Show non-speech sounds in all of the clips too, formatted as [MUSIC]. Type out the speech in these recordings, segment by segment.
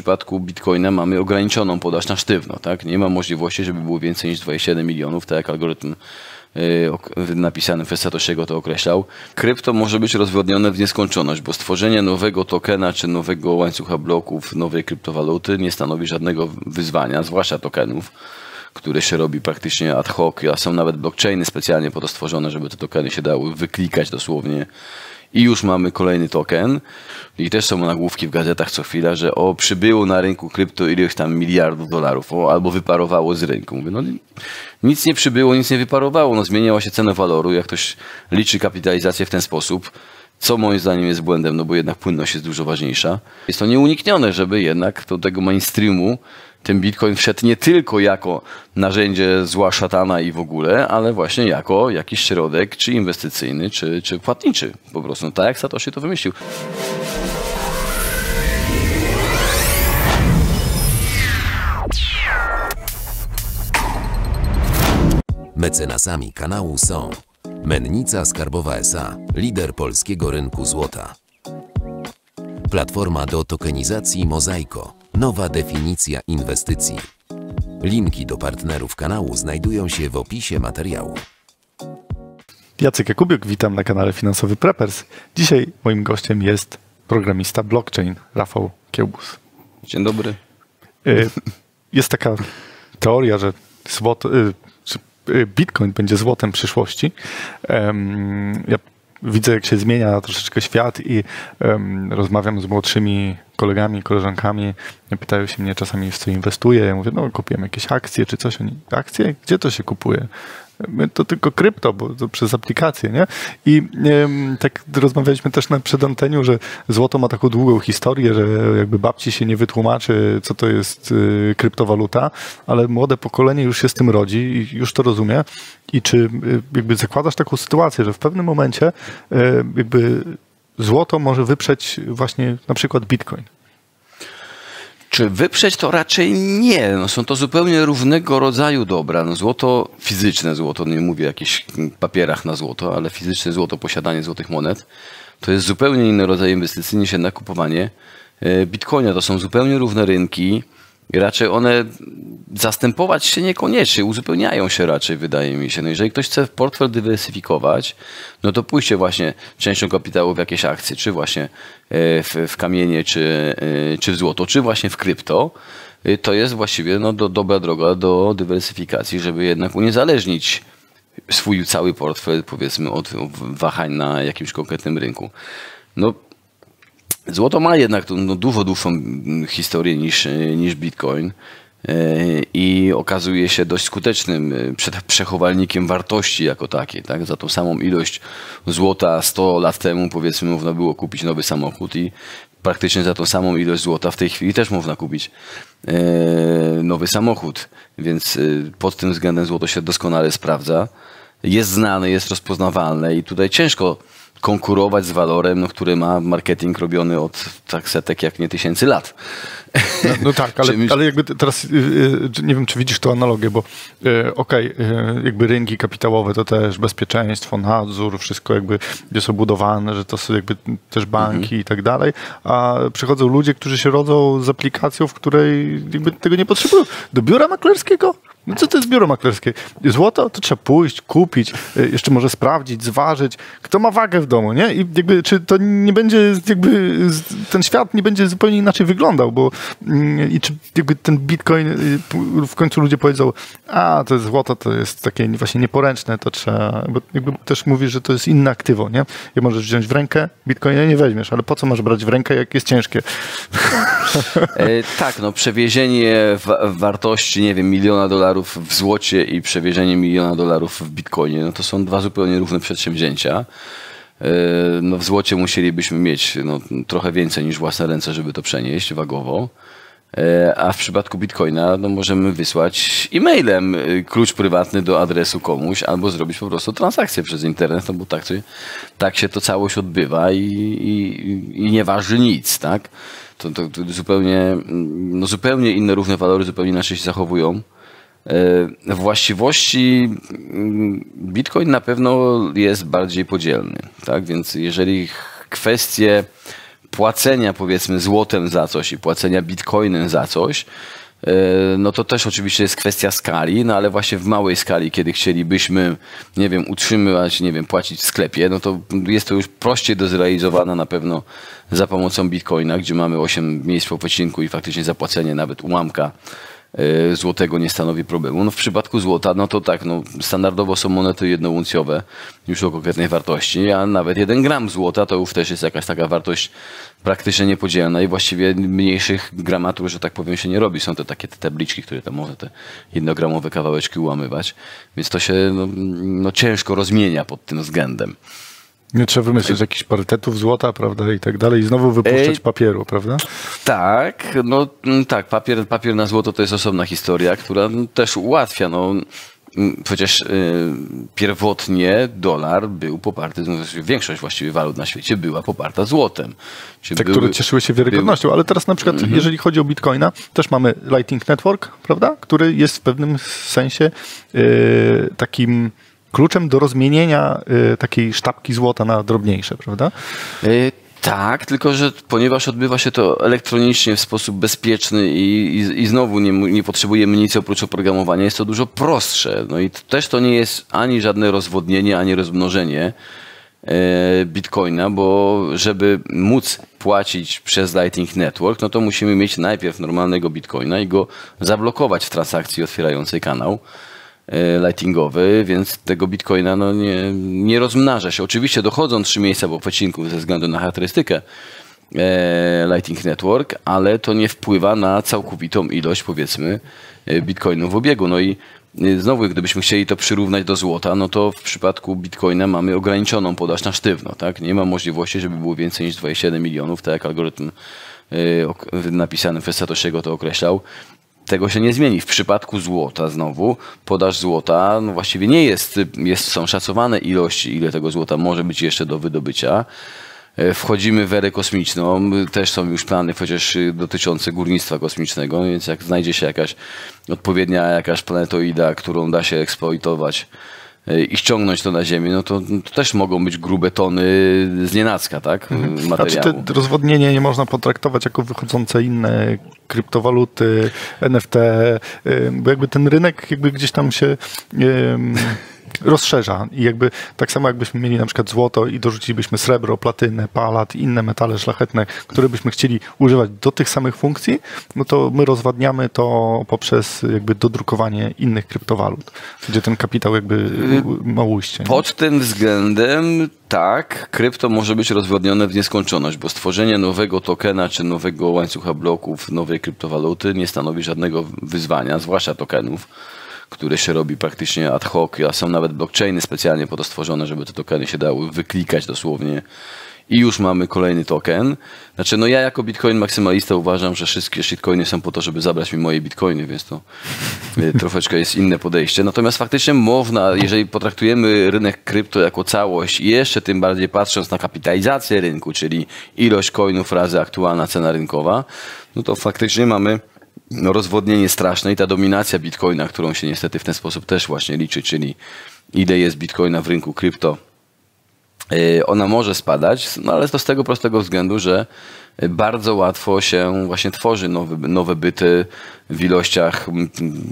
przypadku Bitcoina mamy ograniczoną podaż na sztywno, tak? Nie ma możliwości, żeby było więcej niż 27 milionów, tak jak algorytm y, napisany przez Satoshiego to określał. Krypto może być rozwodnione w nieskończoność, bo stworzenie nowego tokena czy nowego łańcucha bloków, nowej kryptowaluty nie stanowi żadnego wyzwania, zwłaszcza tokenów które się robi praktycznie ad hoc, a są nawet blockchainy specjalnie po to stworzone, żeby te tokeny się dały wyklikać dosłownie i już mamy kolejny token. I też są nagłówki w gazetach co chwila, że o, przybyło na rynku krypto ileś tam miliardów dolarów, o, albo wyparowało z rynku. Mówię, no nic nie przybyło, nic nie wyparowało, no zmieniała się cena waloru, jak ktoś liczy kapitalizację w ten sposób, co moim zdaniem jest błędem, no bo jednak płynność jest dużo ważniejsza. Jest to nieuniknione, żeby jednak do tego mainstreamu ten Bitcoin wszedł nie tylko jako narzędzie zła szatana i w ogóle, ale właśnie jako jakiś środek, czy inwestycyjny, czy, czy płatniczy. Po prostu no, tak jak Satoshi to wymyślił. Mecenasami kanału są Mennica Skarbowa SA, lider polskiego rynku złota. Platforma do tokenizacji Mozaiko, nowa definicja inwestycji. Linki do partnerów kanału znajdują się w opisie materiału. Jacek Jakubiuk, witam na kanale Finansowy Preppers. Dzisiaj moim gościem jest programista blockchain Rafał Kiełbus. Dzień dobry. Y, jest taka teoria, że złoto, y, y, Bitcoin będzie złotem przyszłości. Ja widzę, jak się zmienia troszeczkę świat i um, rozmawiam z młodszymi kolegami, koleżankami. Pytają się mnie czasami, w co inwestuję. Ja mówię, no kupiłem jakieś akcje czy coś. Oni, akcje? Gdzie to się kupuje? To tylko krypto, bo to przez aplikację, nie? I tak rozmawialiśmy też na przedanteniu, że złoto ma taką długą historię, że jakby babci się nie wytłumaczy, co to jest y, kryptowaluta, ale młode pokolenie już się z tym rodzi i już to rozumie. I czy y, jakby zakładasz taką sytuację, że w pewnym momencie y, jakby złoto może wyprzeć właśnie na przykład bitcoin? Czy wyprzeć to raczej nie. No, są to zupełnie różnego rodzaju dobra. No, złoto, fizyczne złoto, nie mówię o jakichś papierach na złoto, ale fizyczne złoto, posiadanie złotych monet, to jest zupełnie inny rodzaj inwestycji niż jednak kupowanie e, bitcoina. To są zupełnie równe rynki. Raczej one zastępować się niekoniecznie, uzupełniają się raczej, wydaje mi się. No jeżeli ktoś chce portfel dywersyfikować, no to pójście właśnie częścią kapitału w jakieś akcje, czy właśnie e, w, w kamienie, czy, e, czy w złoto, czy właśnie w krypto, e, to jest właściwie no, do, dobra droga do dywersyfikacji, żeby jednak uniezależnić swój cały portfel, powiedzmy, od wahań na jakimś konkretnym rynku. No, Złoto ma jednak no, dużo dłuższą historię niż, niż Bitcoin e, i okazuje się dość skutecznym e, przechowalnikiem wartości jako takiej. Tak? Za tą samą ilość złota 100 lat temu powiedzmy można było kupić nowy samochód i praktycznie za tą samą ilość złota w tej chwili też można kupić e, nowy samochód. Więc pod tym względem złoto się doskonale sprawdza. Jest znane, jest rozpoznawalne i tutaj ciężko konkurować z walorem, no, który ma marketing robiony od tak setek, jak nie tysięcy lat. No, no tak, ale, [LAUGHS] ale jakby teraz y, y, nie wiem, czy widzisz tą analogię, bo y, okej, okay, jakby rynki kapitałowe to też bezpieczeństwo, nadzór, wszystko jakby jest obudowane, że to są jakby też banki mhm. i tak dalej, a przychodzą ludzie, którzy się rodzą z aplikacją, w której jakby tego nie potrzebują. Do biura maklerskiego? No co to jest biuro maklerskie? Złoto to trzeba pójść, kupić, y, jeszcze może sprawdzić, zważyć. Kto ma wagę w domu, nie? I jakby, czy to nie będzie, jakby ten świat nie będzie zupełnie inaczej wyglądał, bo mm, i czy jakby ten bitcoin y, w końcu ludzie powiedzą, a to jest złoto, to jest takie właśnie nieporęczne, to trzeba, bo jakby też mówisz, że to jest inne aktywo, nie? Jak możesz wziąć w rękę, bitcoina nie weźmiesz, ale po co masz brać w rękę, jak jest ciężkie? [LAUGHS] E, tak, no przewiezienie wartości, nie wiem, miliona dolarów dolarów w złocie i przewiezienie miliona dolarów w bitcoinie, no to są dwa zupełnie równe przedsięwzięcia. E, no w złocie musielibyśmy mieć no, trochę więcej niż własne ręce, żeby to przenieść wagowo. E, a w przypadku bitcoina no, możemy wysłać e-mailem e, klucz prywatny do adresu komuś albo zrobić po prostu transakcję przez internet, no bo tak, tak się to całość odbywa i, i, i nie waży nic, tak? To, to, to zupełnie, no, zupełnie inne równe walory zupełnie inaczej się zachowują. E, właściwości mm, Bitcoin na pewno jest bardziej podzielny, tak? Więc jeżeli kwestie płacenia powiedzmy złotem za coś i płacenia bitcoinem za coś, e, no to też oczywiście jest kwestia skali, no ale właśnie w małej skali, kiedy chcielibyśmy, nie wiem, utrzymywać, nie wiem, płacić w sklepie, no to jest to już prościej do zrealizowania na pewno za pomocą bitcoina, gdzie mamy 8 miejsc po pocinku i faktycznie zapłacenie nawet ułamka złotego nie stanowi problemu. No w przypadku złota, no to tak, no standardowo są monety jednouncjowe już o konkretnej wartości, a nawet jeden gram złota to już też jest jakaś taka wartość praktycznie niepodzielna i właściwie mniejszych gramatur, że tak powiem, się nie robi. Są to takie te tabliczki, które tam może te jednogramowe kawałeczki ułamywać, więc to się no, no ciężko rozmienia pod tym względem. Nie trzeba wymyślić jakichś parytetów złota, prawda, i tak dalej, i znowu wypuszczać Ej, papieru, prawda? Tak, no mm, tak, papier, papier na złoto to jest osobna historia, która też ułatwia, no mm, Przecież y, pierwotnie dolar był poparty, no, większość właściwie walut na świecie była poparta złotem. Te, były, które cieszyły się wiarygodnością, był... ale teraz na przykład, mm -hmm. jeżeli chodzi o bitcoina, też mamy Lightning Network, prawda, który jest w pewnym sensie y, takim kluczem do rozmienienia y, takiej sztabki złota na drobniejsze, prawda? Y tak, tylko że ponieważ odbywa się to elektronicznie w sposób bezpieczny i, i, i znowu nie, nie potrzebujemy nic oprócz oprogramowania, jest to dużo prostsze. No i też to nie jest ani żadne rozwodnienie, ani rozmnożenie e, bitcoina, bo żeby móc płacić przez Lightning Network, no to musimy mieć najpierw normalnego bitcoina i go zablokować w transakcji otwierającej kanał. E, lightingowy, więc tego bitcoina no nie, nie rozmnaża się. Oczywiście dochodzą trzy miejsca po przecinku ze względu na charakterystykę e, Lightning Network, ale to nie wpływa na całkowitą ilość powiedzmy e, bitcoinów w obiegu. No i znowu, gdybyśmy chcieli to przyrównać do złota, no to w przypadku bitcoina mamy ograniczoną podaż na sztywno. Tak? Nie ma możliwości, żeby było więcej niż 27 milionów, tak jak algorytm napisany przez Satoshiego to określał tego się nie zmieni. W przypadku złota znowu, podaż złota no właściwie nie jest, jest, są szacowane ilości, ile tego złota może być jeszcze do wydobycia. E, wchodzimy w erę kosmiczną, też są już plany chociaż dotyczące górnictwa kosmicznego, więc jak znajdzie się jakaś odpowiednia jakaś planetoida, którą da się eksploitować i ściągnąć to na ziemię, no to, to też mogą być grube tony z nienacka, tak? Mhm. Materiału. Znaczy te rozwodnienie nie można potraktować jako wychodzące inne kryptowaluty, NFT, bo jakby ten rynek jakby gdzieś tam się [LAUGHS] rozszerza i jakby tak samo jakbyśmy mieli na przykład złoto i dorzucilibyśmy srebro, platynę, palat, inne metale szlachetne, które byśmy chcieli używać do tych samych funkcji, no to my rozwadniamy to poprzez jakby dodrukowanie innych kryptowalut, gdzie ten kapitał jakby ma ujście. Pod tym względem tak, krypto może być rozwodnione w nieskończoność, bo stworzenie nowego tokena czy nowego łańcucha bloków, nowej kryptowaluty nie stanowi żadnego wyzwania, zwłaszcza tokenów które się robi praktycznie ad hoc, a są nawet blockchainy specjalnie po to stworzone, żeby te tokeny się dały wyklikać dosłownie i już mamy kolejny token. Znaczy, no ja jako bitcoin maksymalista uważam, że wszystkie shitcoiny są po to, żeby zabrać mi moje bitcoiny, więc to e, [LAUGHS] troszeczkę jest inne podejście. Natomiast faktycznie można, jeżeli potraktujemy rynek krypto jako całość i jeszcze tym bardziej patrząc na kapitalizację rynku, czyli ilość coinów razy aktualna cena rynkowa, no to faktycznie mamy no, rozwodnienie straszne i ta dominacja bitcoina, którą się niestety w ten sposób też właśnie liczy, czyli ile jest bitcoina w rynku krypto, ona może spadać, no ale to z tego prostego względu, że bardzo łatwo się właśnie tworzy nowe, nowe byty w ilościach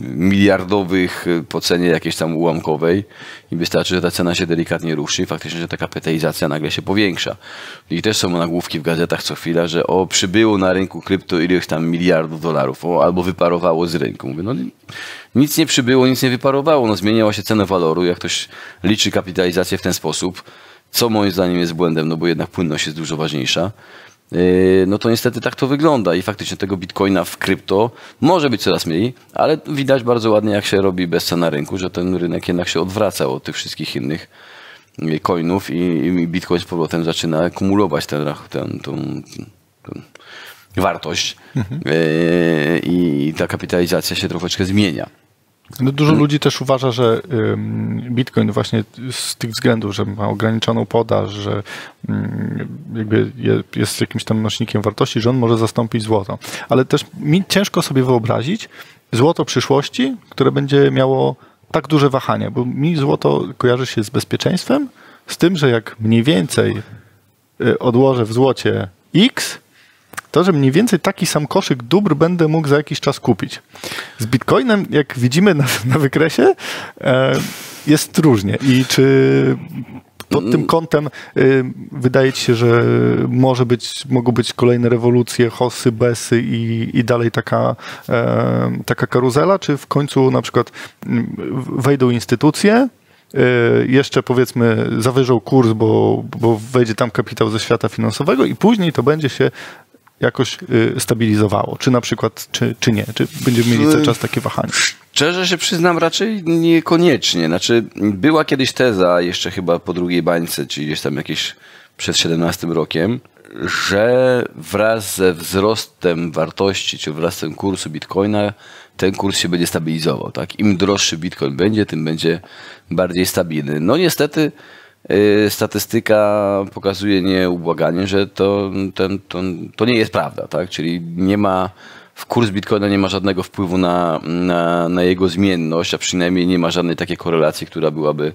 miliardowych po cenie jakiejś tam ułamkowej i wystarczy, że ta cena się delikatnie ruszy i faktycznie, że ta kapitalizacja nagle się powiększa. I też są nagłówki w gazetach co chwila, że o, przybyło na rynku krypto ileś tam miliardów dolarów, o, albo wyparowało z rynku. Mówię, no nic nie przybyło, nic nie wyparowało, no zmieniała się cena waloru, jak ktoś liczy kapitalizację w ten sposób, co moim zdaniem jest błędem, no bo jednak płynność jest dużo ważniejsza. Yy, no to niestety tak to wygląda i faktycznie tego bitcoina w krypto może być coraz mniej, ale widać bardzo ładnie jak się robi bezca na rynku, że ten rynek jednak się odwraca od tych wszystkich innych yy, coinów i, bitcoin z powrotem zaczyna kumulować ten, wartość mhm. Yy, i ta kapitalizacja się troszeczkę zmienia. No dużo hmm. ludzi też uważa, że Bitcoin właśnie z tych względów, że ma ograniczoną podaż, że jakby jest jakimś tam nośnikiem wartości, że on może zastąpić złoto. Ale też mi ciężko sobie wyobrazić złoto przyszłości, które będzie miało tak duże wahania, bo mi złoto kojarzy się z bezpieczeństwem, z tym, że jak mniej więcej y, odłożę w złocie X, to, że mniej więcej taki sam koszyk dóbr będę mógł za jakiś czas kupić. Z Bitcoinem, jak widzimy na, na wykresie, e, jest różnie. I czy pod tym kątem y, wydaje ci się, że może być, mogą być kolejne rewolucje, hosy, besy i, i dalej taka, e, taka karuzela, czy w końcu na przykład mm, wejdą instytucje, y, jeszcze powiedzmy zawyżą kurs, bo, bo wejdzie tam kapitał ze świata finansowego i później to będzie się jakoś y, stabilizowało? Czy na przykład, czy, czy nie? Czy będziemy mieli cały czas takie wahania? Szczerze się przyznam, raczej niekoniecznie. Znaczy, była kiedyś teza, jeszcze chyba po drugiej bańce, czyli gdzieś tam jakieś przed 17 rokiem, że wraz ze wzrostem wartości, czy wzrostem kursu bitcoina, ten kurs się będzie stabilizował. Tak? Im droższy bitcoin będzie, tym będzie bardziej stabilny. No niestety Y, statystyka pokazuje nieubłaganie, że to, ten, to, to nie jest prawda, tak? Czyli nie ma w kurs bitcoina nie ma żadnego wpływu na, na, na, jego zmienność, a przynajmniej nie ma żadnej takiej korelacji, która byłaby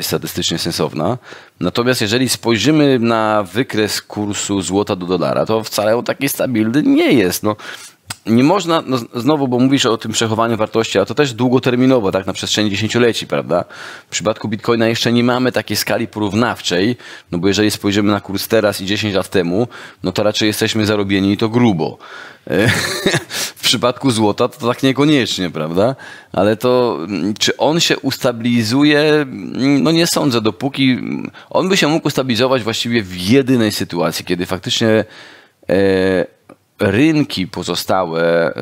statystycznie sensowna. Natomiast jeżeli spojrzymy na wykres kursu złota do dolara, to wcale on taki stabilny nie jest. No, nie można, no znowu, bo mówisz o tym przechowaniu wartości, a to też długoterminowo, tak, na przestrzeni dziesięcioleci, prawda? W przypadku Bitcoina jeszcze nie mamy takiej skali porównawczej, no bo jeżeli spojrzymy na kurs teraz i 10 lat temu, no to raczej jesteśmy zarobieni i to grubo. [LAUGHS] w przypadku złota to tak niekoniecznie, prawda? Ale to, czy on się ustabilizuje? No nie sądzę, dopóki on by się mógł ustabilizować właściwie w jedynej sytuacji, kiedy faktycznie e, rynki pozostałe,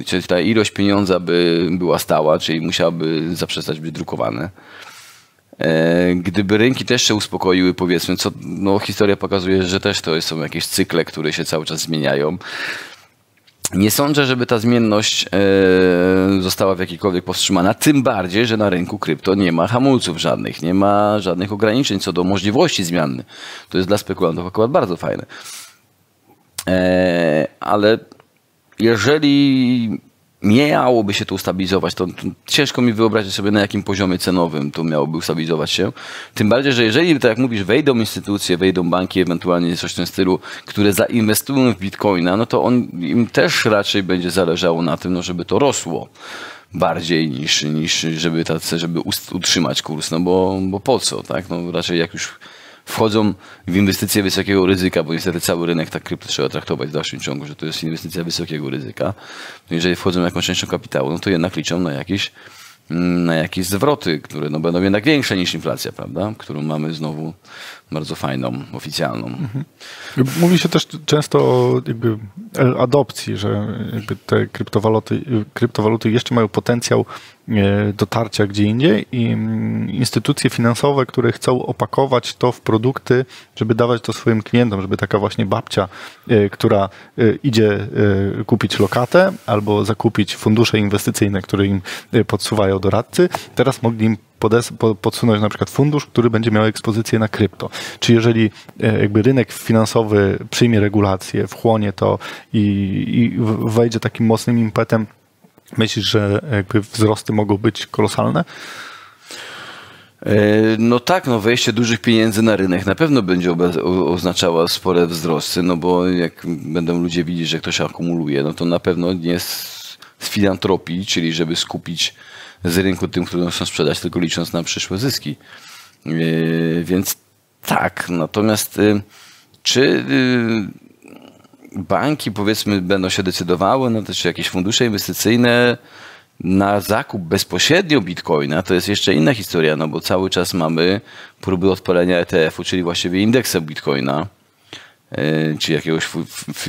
y, czyli ta ilość pieniądza by była stała, czyli musiałaby zaprzestać być drukowane. E, gdyby rynki też się uspokoiły, powiedzmy, co no, historia pokazuje, że też to są jakieś cykle, które się cały czas zmieniają. Nie sądzę, żeby ta zmienność e, została w jakikolwiek powstrzymana, tym bardziej, że na rynku krypto nie ma hamulców żadnych, nie ma żadnych ograniczeń co do możliwości zmiany. To jest dla spekulantów akurat bardzo fajne. E, ale jeżeli miałoby się to ustabilizować, to, to, ciężko mi wyobrazić sobie na jakim poziomie cenowym to miałoby ustabilizować się. Tym bardziej, że jeżeli, tak jak mówisz, wejdą instytucje, wejdą banki, ewentualnie coś w tym stylu, które zainwestują w bitcoina, no to on, im też raczej będzie zależało na tym, no, żeby to rosło bardziej niż, niż żeby, tacy, żeby utrzymać kurs, no bo, bo po co, tak? No raczej jak już wchodzą w inwestycje wysokiego ryzyka, bo niestety cały rynek tak krypto trzeba traktować w dalszym ciągu, że to jest inwestycja wysokiego ryzyka. No jeżeli wchodzą jakąś częścią kapitału, no to jednak liczą na jakieś mm, na jakieś zwroty, które no będą jednak większe niż inflacja, prawda? Którą mamy znowu bardzo fajną, oficjalną. Mhm. Mówi się też często o jakby adopcji, że jakby te kryptowaluty, kryptowaluty jeszcze mają potencjał dotarcia gdzie indziej i mm, instytucje finansowe, które chcą opakować to w produkty, żeby dawać to swoim klientom, żeby taka właśnie babcia, e, która e, idzie kupić lokatę albo zakupić fundusze inwestycyjne, które im podsuwają doradcy, teraz mogli im podsunąć na przykład fundusz, który będzie miał ekspozycję na krypto. Czy jeżeli e, jakby rynek finansowy przyjmie regulacje, wchłonie to i, i wejdzie takim mocnym impetem, myślisz, że jakby wzrosty mogą być kolosalne? E, no tak, no wejście dużych pieniędzy na rynek na pewno będzie oznaczało spore wzrosty, no bo jak będą ludzie widzieć, że ktoś akumuluje, no to na pewno nie z, filantropii, czyli żeby skupić z rynku tym, którym chcą sprzedać, tylko licząc na przyszłe zyski. E, więc tak, natomiast y, czy banki powiedzmy będą się decydowały, no czy jakieś fundusze inwestycyjne na zakup bezpośrednio bitcoina, to jest jeszcze inna historia, no bo cały czas mamy próby odpalenia ETF-u, czyli właściwie indeksa bitcoina, y, czy jakiegoś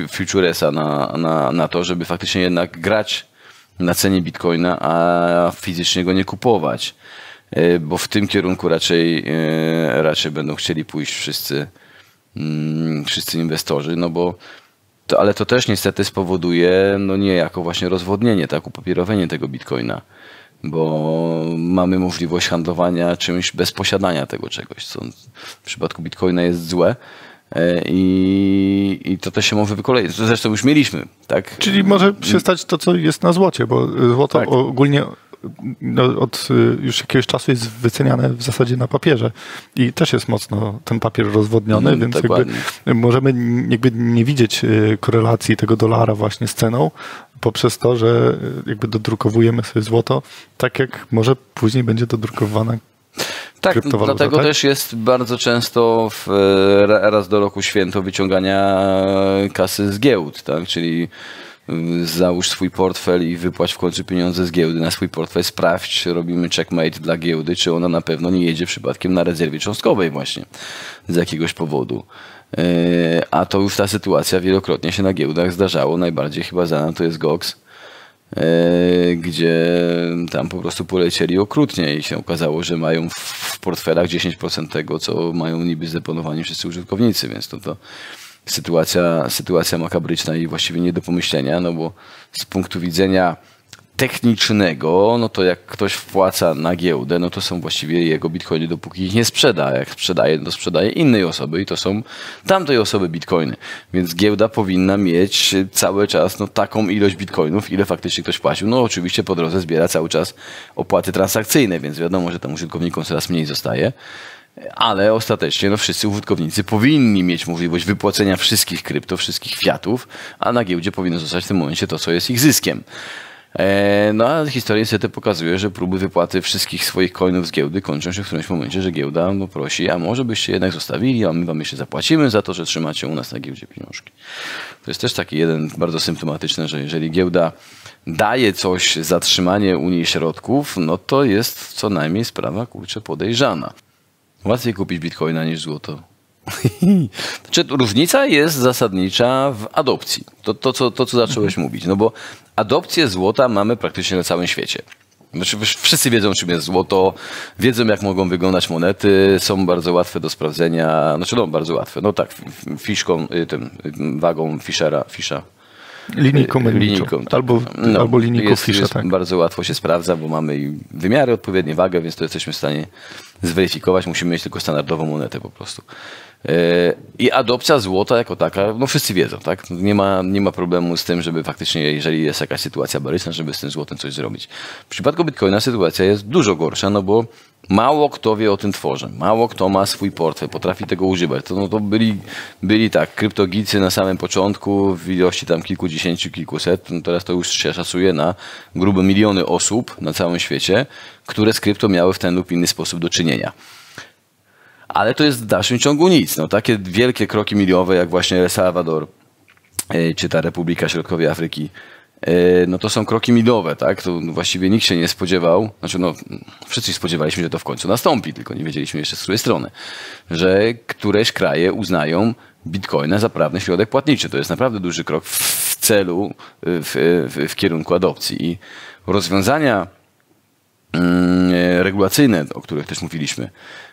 futuresa na, na, na to, żeby faktycznie jednak grać na cenie bitcoina, a fizycznie go nie kupować. E, bo w tym kierunku raczej, e, raczej będą chcieli pójść wszyscy, mm, wszyscy inwestorzy, no bo to, ale to też niestety spowoduje no niejako właśnie rozwodnienie, tak, upapierowienie tego bitcoina, bo mamy możliwość handlowania czymś bez posiadania tego czegoś, co w przypadku bitcoina jest złe. E, I, I to też się może wykoleić. To zresztą już mieliśmy, tak? Czyli może się stać to, co jest na złocie, bo złoto tak. ogólnie no, od już jakiegoś czasu jest wyceniane w zasadzie na papierze i też jest mocno ten papier rozwodniony, mm, więc jakby możemy jakby nie widzieć korelacji tego dolara właśnie z ceną poprzez to, że jakby dodrukowujemy sobie złoto, tak jak może później będzie dodrukowana tak, dlatego tak? też jest bardzo często w, raz do roku święto wyciągania kasy z giełd, tak? czyli y, załóż swój portfel i wypłać w końcu pieniądze z giełdy na swój portfel, sprawdź, robimy checkmate dla giełdy, czy ona na pewno nie jedzie przypadkiem na rezerwie cząstkowej właśnie z jakiegoś powodu. Y, a to już ta sytuacja wielokrotnie się na giełdach zdarzało. Najbardziej chyba znana to jest GOX, E, gdzie tam po prostu polecieli okrutnie i się okazało, że mają w portfelach 10% tego, co mają niby zdeponowani wszyscy użytkownicy, więc to, to sytuacja, sytuacja makabryczna i właściwie nie do pomyślenia, no bo z punktu widzenia technicznego, no to jak ktoś wpłaca na giełdę, no to są właściwie jego bitcoiny, dopóki ich nie sprzeda. Jak sprzedaje, to sprzedaje innej osoby i to są tamtej osoby bitcoiny. Więc giełda powinna mieć cały czas no, taką ilość bitcoinów, ile faktycznie ktoś płacił. No oczywiście po drodze zbiera cały czas opłaty transakcyjne, więc wiadomo, że tam użytkownikom coraz mniej zostaje. Ale ostatecznie no, wszyscy użytkownicy powinni mieć możliwość wypłacenia wszystkich krypto, wszystkich fiatów, a na giełdzie powinno zostać w tym momencie to, co jest ich zyskiem. E, no a historia niestety pokazuje, że próby wypłaty wszystkich swoich coinów z giełdy kończą się w którymś momencie, że giełda no, prosi, a może byście jednak zostawili, a my wam jeszcze zapłacimy za to, że trzymacie u nas na giełdzie pieniążki. To jest też taki jeden bardzo symptomatyczny, że jeżeli giełda daje coś za trzymanie u niej środków, no to jest co najmniej sprawa kurczę podejrzana. Łatwiej kupić bitcoina niż złoto. [LAUGHS] Znaczy, różnica jest zasadnicza w adopcji. To, to, co, to, co zacząłeś mhm. mówić. No bo adopcję złota mamy praktycznie na całym świecie. Znaczy, wszyscy wiedzą, czym jest złoto, wiedzą, jak mogą wyglądać monety, są bardzo łatwe do sprawdzenia. Znaczy, no, bardzo łatwe. No tak, fiszką, y, tym, wagą Fischera, Fisza. Linijką, y, linijką tak. albo, no, albo linijką jest, Fisza, jest tak. Bardzo łatwo się sprawdza, bo mamy wymiary, odpowiednie wagę, więc to jesteśmy w stanie zweryfikować. Musimy mieć tylko standardową monetę po prostu. I adopcja złota jako taka, no wszyscy wiedzą, tak? Nie ma, nie ma problemu z tym, żeby faktycznie, jeżeli jest jakaś sytuacja baryczna, żeby z tym złotem coś zrobić. W przypadku Bitcoina sytuacja jest dużo gorsza, no bo mało kto wie o tym tworze, mało kto ma swój portfel, potrafi tego używać. To, no to byli, byli tak, kryptogicy na samym początku w ilości tam kilkudziesięciu, kilkuset, no teraz to już się szacuje na grube miliony osób na całym świecie, które z krypto miały w ten lub inny sposób do czynienia ale to jest w dalszym ciągu nic. No, takie wielkie kroki miliowe, jak właśnie El Salvador, e, czy ta Republika Środkowej Afryki, e, no to są kroki milowe, tak? To właściwie nikt się nie spodziewał, znaczy no, wszyscy spodziewaliśmy, że to w końcu nastąpi, tylko nie wiedzieliśmy jeszcze z której strony, że któreś kraje uznają bitcoina za prawny środek płatniczy. To jest naprawdę duży krok w celu, w, w, w kierunku adopcji. I rozwiązania mm, regulacyjne, o których też mówiliśmy, E,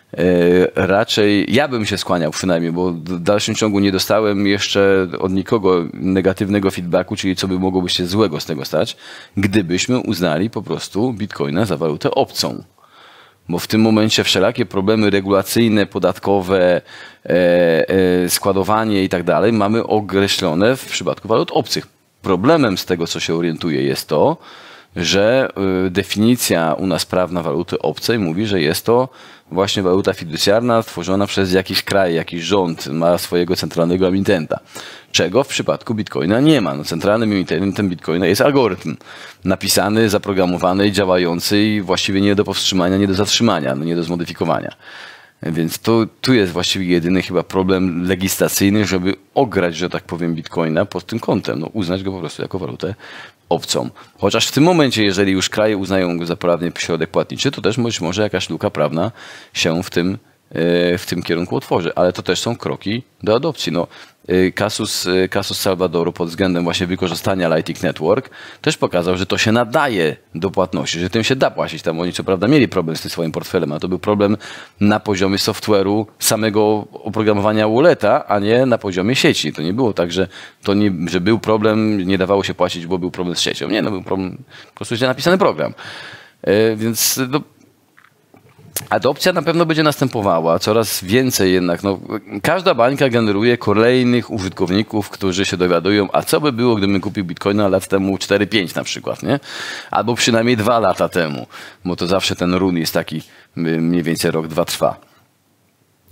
raczej ja bym się skłaniał przynajmniej, bo w dalszym ciągu nie dostałem jeszcze od nikogo negatywnego feedbacku, czyli co by mogłoby się złego z tego stać, gdybyśmy uznali po prostu bitcoina za walutę obcą. Bo w tym momencie wszelakie problemy regulacyjne, podatkowe, e, e, składowanie i tak dalej mamy określone w przypadku walut obcych. Problemem z tego, co się orientuje, jest to, że definicja u nas prawna waluty obcej mówi, że jest to właśnie waluta fiducjarna tworzona przez jakiś kraj, jakiś rząd, ma swojego centralnego emitenta. Czego w przypadku Bitcoina nie ma. No, centralnym emitentem Bitcoina jest algorytm napisany, zaprogramowany, działający i właściwie nie do powstrzymania, nie do zatrzymania, no nie do zmodyfikowania. Więc to, tu jest właściwie jedyny chyba problem legislacyjny, żeby ograć, że tak powiem, bitcoina pod tym kątem. No, uznać go po prostu jako walutę obcą. Chociaż w tym momencie, jeżeli już kraje uznają go za prawny środek płatniczy, to też być może jakaś luka prawna się w tym, w tym kierunku otworzy. Ale to też są kroki do adopcji. No, Kasus, y, Kasus Salvadoru pod względem właśnie wykorzystania Lightning Network też pokazał, że to się nadaje do płatności, że tym się da płacić. Tam oni co prawda mieli problem z tym swoim portfelem, ale to był problem na poziomie software'u samego oprogramowania walleta, a nie na poziomie sieci. To nie było tak, że, to nie, że był problem, nie dawało się płacić, bo był problem z siecią. Nie, no był problem, po prostu źle napisany program. Więc no, Adopcja na pewno będzie następowała, coraz więcej jednak. No, każda bańka generuje kolejnych użytkowników, którzy się dowiadują, a co by było, gdybym kupił bitcoina lat temu 4-5 na przykład, nie? Albo przynajmniej dwa lata temu, bo to zawsze ten run jest taki mniej więcej rok, dwa trwa.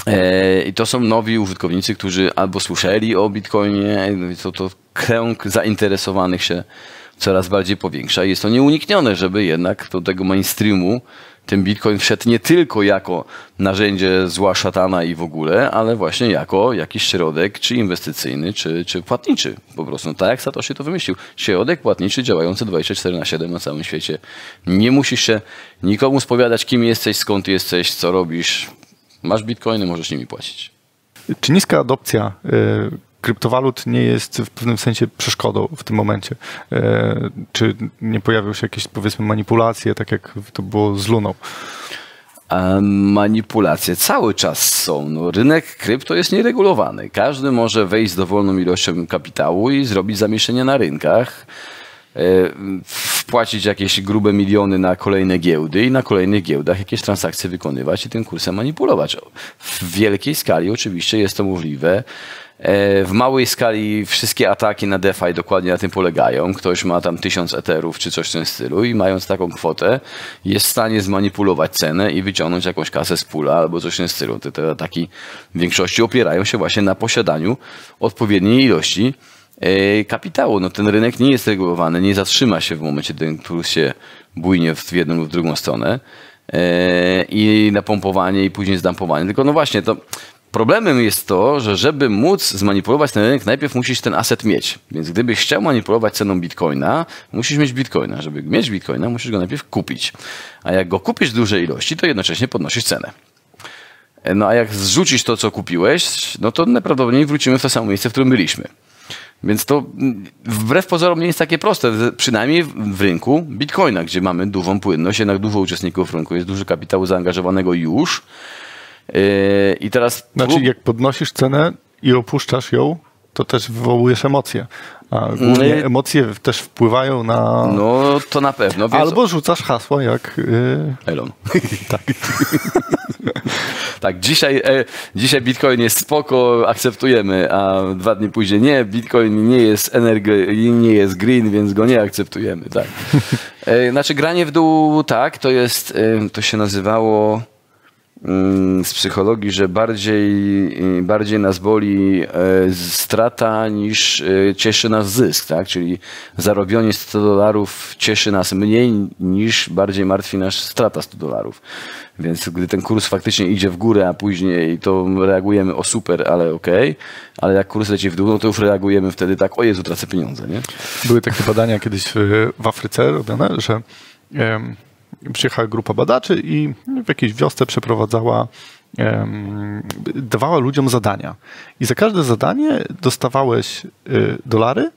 E, I to są nowi użytkownicy, którzy albo słyszeli o bitcoinie, to, to kręg zainteresowanych się coraz bardziej powiększa. Jest to nieuniknione, żeby jednak do tego mainstreamu ten bitcoin wszedł nie tylko jako narzędzie zła szatana i w ogóle, ale właśnie jako jakiś środek, czy inwestycyjny, czy, czy płatniczy. Po prostu, no tak jak Satoshi to wymyślił. Środek płatniczy działający 24 na 7 na całym świecie. Nie musisz się nikomu spowiadać, kim jesteś, skąd jesteś, co robisz. Masz bitcoiny, możesz nimi płacić. Czy niska adopcja y, kryptowalut nie jest w pewnym sensie przeszkodą w tym momencie? E, czy nie pojawią się jakieś, powiedzmy, manipulacje, tak jak to było z Luną? manipulacje cały czas są. No, rynek krypto jest nieregulowany. Każdy może wejść z dowolną ilością kapitału i zrobić zamieszczenie na rynkach, e, wpłacić jakieś grube miliony na kolejne giełdy i na kolejnych giełdach jakieś transakcje wykonywać i tym kursem manipulować. W wielkiej skali oczywiście jest to możliwe. E, w małej skali wszystkie ataki na DeFi dokładnie na tym polegają. Ktoś ma tam tysiąc eterów czy coś w tym stylu i mając taką kwotę jest w stanie zmanipulować cenę i wyciągnąć jakąś kasę z pula albo coś w tym stylu. Te, te ataki w większości opierają się właśnie na posiadaniu odpowiedniej ilości e, kapitału. No, ten rynek nie jest regulowany, nie zatrzyma się w momencie, gdy kurs się bujnie w jedną lub drugą stronę e, i napompowanie i później zdampowanie. Tylko no właśnie, to Problemem jest to, że żeby móc zmanipulować ten rynek, najpierw musisz ten aset mieć. Więc gdybyś chciał manipulować ceną bitcoina, musisz mieć bitcoina. Żeby mieć bitcoina, musisz go najpierw kupić. A jak go kupisz w dużej ilości, to jednocześnie podnosisz cenę. No a jak zrzucisz to, co kupiłeś, no to najprawdopodobniej wrócimy w to samo miejsce, w którym byliśmy. Więc to wbrew pozorom nie jest takie proste, przynajmniej w rynku bitcoina, gdzie mamy dużą płynność, jednak dużo uczestników rynku, jest dużo kapitału zaangażowanego już. Yy, I teraz. Znaczy, jak podnosisz cenę i opuszczasz ją, to też wywołujesz emocje. A głównie yy, emocje też wpływają na. No to na pewno. Więc... Albo rzucasz hasło jak. Yy... Elon. [LAUGHS] tak. [LAUGHS] tak, dzisiaj, e, dzisiaj Bitcoin jest spoko, akceptujemy, a dwa dni później nie, Bitcoin nie jest energy, nie jest green, więc go nie akceptujemy. Tak. [LAUGHS] E, znaczy, granie w dół, tak, to jest, e, to się nazywało. Mm, z psychologii, że bardziej, y, bardziej nas boli e, strata niż e, cieszy nas zysk, tak? Czyli zarobienie 100 dolarów cieszy nas mniej niż bardziej martwi nas strata 100 dolarów. Więc gdy ten kurs faktycznie idzie w górę, a później to reagujemy o super, ale okej, okay. ale jak kurs leci w dół, no to już reagujemy wtedy tak, o Jezu, tracę pieniądze, nie? Były takie badania kiedyś w Afryce robione, że przyjechała grupa badaczy i w jakiejś wiosce przeprowadzała, dawała ludziom zadania. I za każde zadanie dostawałeś y, dolary,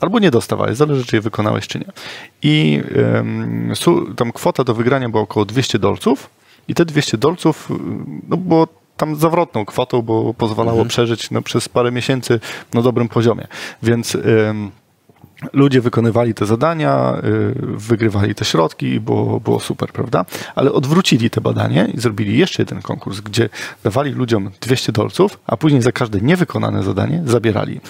albo nie dostawałeś, zależy czy je wykonałeś czy nie. I tam kwota do wygrania była około 200 dolców i te 200 dolców no, było tam zawrotną kwotą, bo pozwalało mhm. przeżyć no, przez parę miesięcy na dobrym poziomie. Więc ludzie wykonywali te zadania, y, wygrywali te środki było, było super, prawda? Ale odwrócili te badanie i zrobili jeszcze jeden konkurs, gdzie dawali ludziom 200 dolców, a później za każde niewykonane zadanie zabierali.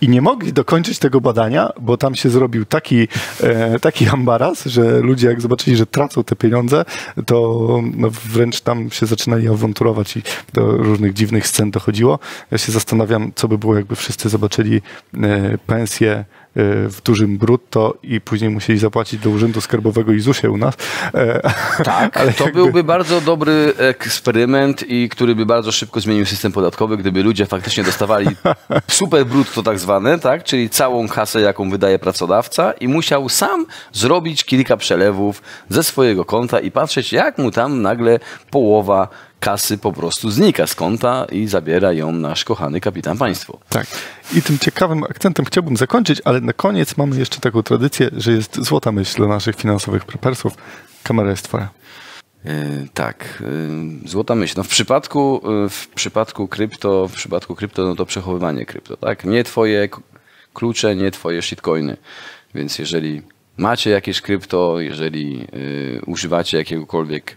I nie mogli dokończyć tego badania, bo tam się zrobił taki, e, taki ambaras, że ludzie jak zobaczyli, że tracą te pieniądze, to no wręcz tam się zaczynali awanturować i do różnych dziwnych scen dochodziło. Ja się zastanawiam, co by było, jakby wszyscy zobaczyli e, pensję w dużym brutto i później musieli zapłacić do Urzędu Skarbowego i ZUSie u nas. E, tak, Ale to jakby... byłby bardzo dobry eksperyment i który by bardzo szybko zmienił system podatkowy, gdyby ludzie faktycznie dostawali [LAUGHS] super brutto tak zwane, tak, czyli całą kasę, jaką wydaje pracodawca i musiał sam zrobić kilka przelewów ze swojego konta i patrzeć, jak mu tam nagle połowa kasy po prostu znika z konta i zabiera ją nasz kochany kapitan państwo. Tak. I tym ciekawym akcentem chciałbym zakończyć, ale na koniec mamy jeszcze taką tradycję, że jest złota myśl dla naszych finansowych prepersów. Kamera jest twoja. Yy, tak, yy, złota myśl. No w przypadku, yy, w przypadku krypto, w przypadku krypto, no to przechowywanie krypto, tak? Nie twoje klucze, nie twoje shitcoiny. Więc jeżeli macie jakieś krypto, jeżeli używacie jakiegokolwiek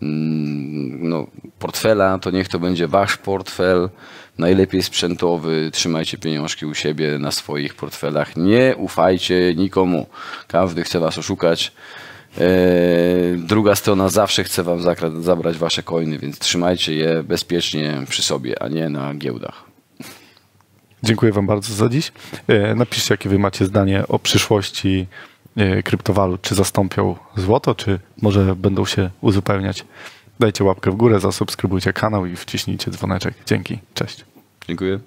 no, portfela, to niech to będzie wasz portfel, najlepiej sprzętowy, trzymajcie pieniążki u siebie na swoich portfelach, nie ufajcie nikomu, każdy chce was oszukać, Eee, druga strona zawsze chce wam zabrać wasze coiny, więc trzymajcie je bezpiecznie przy sobie, a nie na giełdach. Dziękuję wam bardzo za dziś. Eee, napiszcie, jakie wy macie zdanie o przyszłości kryptowalut. Czy zastąpią złoto, czy może będą się uzupełniać. Dajcie łapkę w górę, zasubskrybujcie kanał i wciśnijcie dzwoneczek. Dzięki. Cześć. Dziękuję.